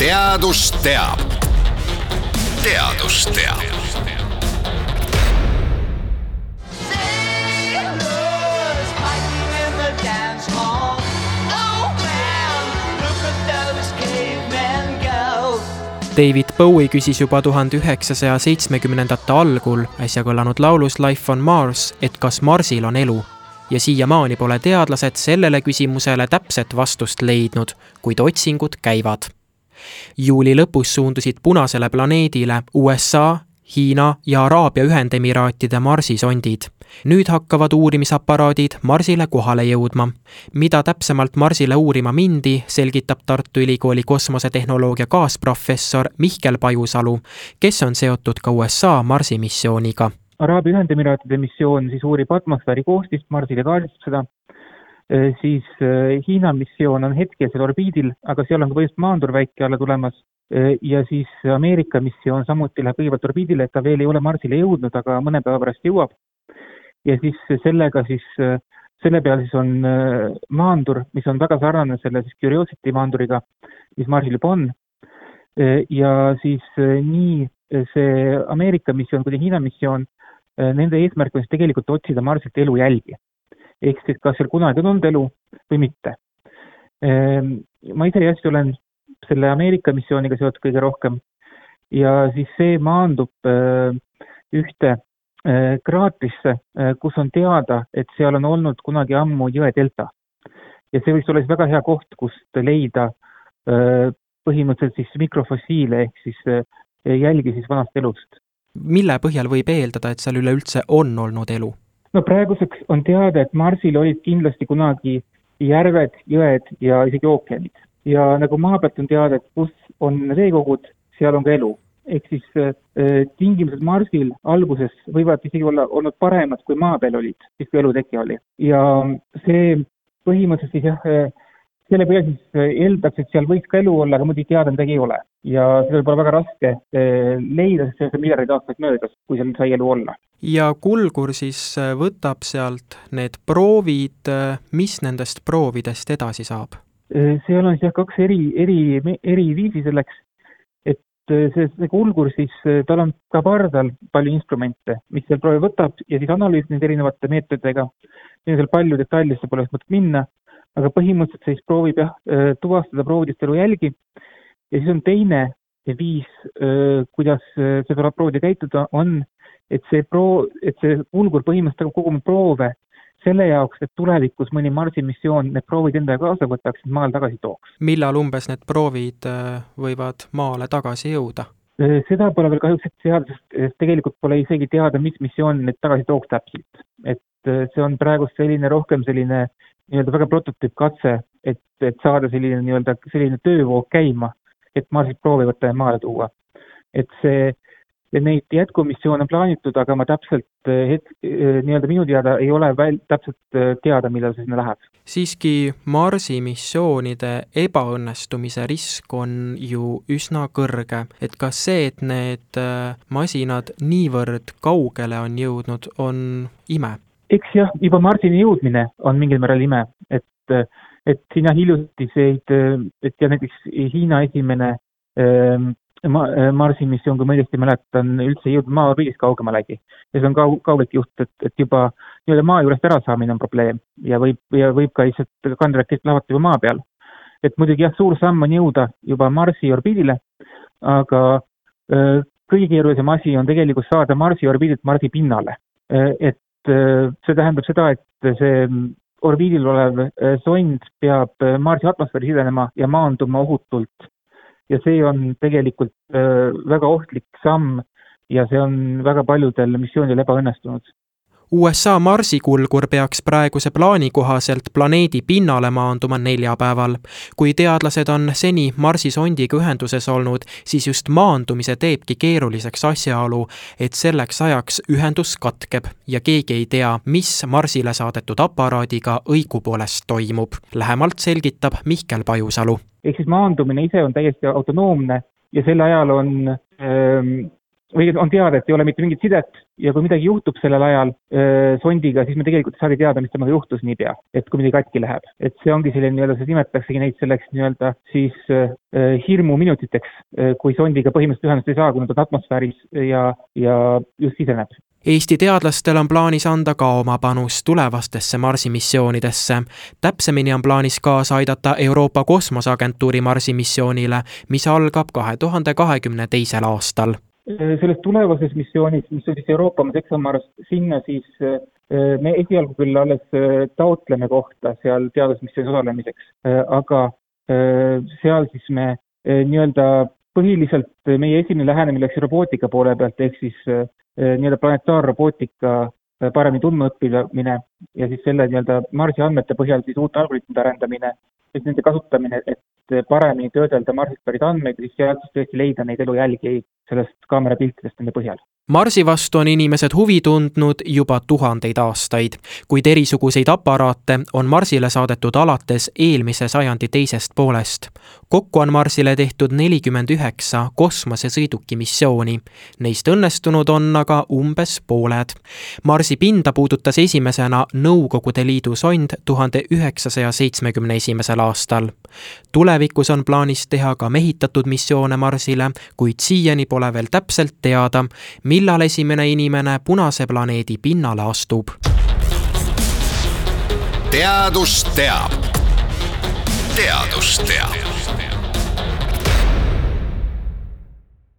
teadus teab. teadus teab. David Bowie küsis juba tuhande üheksasaja seitsmekümnendate algul äsja kõlanud laulus Life on Mars, et kas Marsil on elu. ja siiamaani pole teadlased sellele küsimusele täpset vastust leidnud, kuid otsingud käivad juuli lõpus suundusid punasele planeedile USA, Hiina ja Araabia Ühendemiraatide Marsi sondid. nüüd hakkavad uurimisaparaadid Marsile kohale jõudma. mida täpsemalt Marsile uurima mindi, selgitab Tartu Ülikooli kosmosetehnoloogia kaasprofessor Mihkel Pajusalu, kes on seotud ka USA Marsi missiooniga Araabia Ühendemiraatide missioon siis uurib atmosfääri koostist Marsil ja kaardistab seda siis äh, Hiina missioon on hetkel seal orbiidil, aga seal on ka põhimõtteliselt maandur väike alla tulemas. Äh, ja siis Ameerika missioon samuti läheb kõigepealt orbiidile, et ta veel ei ole Marsile jõudnud, aga mõne päeva pärast jõuab. ja siis sellega siis, selle peal siis on maandur, mis on väga sarnane selle siis Curiosity maanduriga, mis Marsil juba on. ja siis nii see Ameerika missioon kui Hiina missioon, nende eesmärk on siis tegelikult otsida Marsilt elujälgi ehk siis kas seal kunagi on olnud elu või mitte. Ehm, ma ise hästi olen selle Ameerika missiooniga seotud kõige rohkem ja siis see maandub ehm, ühte ehm, kraatrisse, kus on teada, et seal on olnud kunagi ammu jõe delta. ja see võiks olla siis väga hea koht, kust leida põhimõtteliselt siis mikrofossiile ehk siis jälgi siis vanast elust. mille põhjal võib eeldada, et seal üleüldse on olnud elu? No praeguseks on teada, et Marsil olid kindlasti kunagi järved, jõed ja isegi ookeanid. ja nagu maa pealt on teada, et kus on veekogud, seal on ka elu. ehk siis äh, tingimused Marsil alguses võivad isegi olla olnud paremad, kui maa peal olid, siis kui eluteke oli. ja see põhimõtteliselt siis jah äh,, selle põhjal siis äh, eeldaks, et seal võiks ka elu olla, aga muidugi teada midagi ei ole. ja seda olla väga raske äh, leida, sest sellest on miljardeid aastaid möödas, kui seal sai elu olla. Ja Kulgur siis äh, võtab sealt need proovid, mis nendest proovidest edasi saab? seal on siis jah, kaks eri, eri, eri viisi selleks, et see, see Kulgur siis, tal on ka pardal palju instrumente, mis seal proovi võtab ja siis analüüsib neid erinevate meetoditega. siin on seal palju detailidesse pole mõtet minna aga põhimõtteliselt siis proovib jah, äh, tuvastada proovidest elujälgi ja siis on teine viis, äh, kuidas äh, seda proovida käituda, on, et see proo-, et see pulgur põhimõtteliselt hakkab koguma proove selle jaoks, et tulevikus mõni Marsi missioon need proovid endaga kaasa võtaks, et maale tagasi tooks. millal umbes need proovid võivad maale tagasi jõuda? seda pole veel kahjuks teada, sest tegelikult pole isegi teada, mis missioon need tagasi tooks täpselt. et see on praegust selline rohkem selline nii-öelda väga prototüüpkatse, et, et saada selline nii-öelda selline töövoog käima, et Marsilt proovi võtta ja maale tuua. et see, neid jätkumissioone on plaanitud, aga ma täpselt het-, nii-öelda minu teada ei ole väl-, täpselt teada, millal see sinna läheb. siiski Marsi missioonide ebaõnnestumise risk on ju üsna kõrge, et kas see, et need masinad niivõrd kaugele on jõudnud, on ime? eks jah, juba Marsini jõudmine on mingil määral ime, et, et siin jah hiljutiseid, et ja näiteks Hiina esimene ma-, Marsi missioon, kui ma õigesti mäletan, üldse ei jõudnud maa orbiidist kaugemalegi. ja see on kau-, kaugeltki juht, et, et juba nii-öelda maa juurest ärasaamine on probleem ja võib, ja võib ka lihtsalt kandrakett lahvata juba maa peal. et muidugi jah, suur samm on jõuda juba Marsi orbiidile, aga äh, kõige keerulisem asi on tegelikult saada Marsi orbiidilt Marsi pinnale. et Äh, see tähendab seda, et see orbiidil olev äh, sond peab äh, Marsi atmosfääri sisenema ja maanduma ohutult. Ja see on tegelikult väga ohtlik samm ja see on väga paljudel missioonidel ebaõnnestunud. USA Marsi kulgur peaks praeguse plaani kohaselt planeedi pinnale maanduma neljapäeval. kui teadlased on seni Marsi sondiga ühenduses olnud, siis just maandumise teebki keeruliseks asjaolu, et selleks ajaks ühendus katkeb ja keegi ei tea, mis Marsile saadetud aparaadiga õigupoolest toimub. lähemalt selgitab Mihkel Pajusalu. ehk siis maandumine ise on täiesti autonoomne ja sel ajal on ähm või on teada, et ei ole mitte mingit sidet ja kui midagi juhtub sellel ajal öö, sondiga, siis me tegelikult ei saagi teada, mis temaga juhtus niipea, et kui midagi katki läheb. et see ongi selline nii-öelda, siis nimetataksegi neid selleks nii-öelda siis öö, hirmuminutiteks, kui sondiga põhimõtteliselt ühendust ei saa, kui nad on atmosfääris ja, ja just siseneb. Eesti teadlastel on plaanis anda ka oma panus tulevastesse Marsi missioonidesse. täpsemini on plaanis kaasa aidata Euroopa Kosmoseagentuuri Marsi missioonile, mis algab kahe tuhande kahekümne teisel aastal selles tulevases missioonis, mis on siis Euroopa Seksamars, sinna siis me esialgu küll alles taotleme kohta seal teadusmissioonis osalemiseks, aga seal siis me nii-öelda põhiliselt meie esimene lähenemine läks robootika poole pealt, ehk siis nii-öelda planetaarrobootika paremini tundma õppimine ja siis selle nii-öelda Marsi andmete põhjal siis uute algoritmide arendamine, et nende kasutamine, et paremini töödelda Marsist pärit andmeid siis sealt tõesti leida neid elujälgi sellest kaamerapiltidest nende põhjal. Marsi vastu on inimesed huvi tundnud juba tuhandeid aastaid, kuid erisuguseid aparaate on Marsile saadetud alates eelmise sajandi teisest poolest. kokku on Marsile tehtud nelikümmend üheksa kosmosesõiduki missiooni. Neist õnnestunud on aga umbes pooled. Marsi pinda puudutas esimesena Nõukogude Liidu sond tuhande üheksasaja seitsmekümne esimesel aastal. Tulevikus on plaanis teha ka mehitatud missioone Marsile, kuid siiani pole veel täpselt teada, millal esimene inimene punase planeedi pinnale astub. teadus teab. teadus teab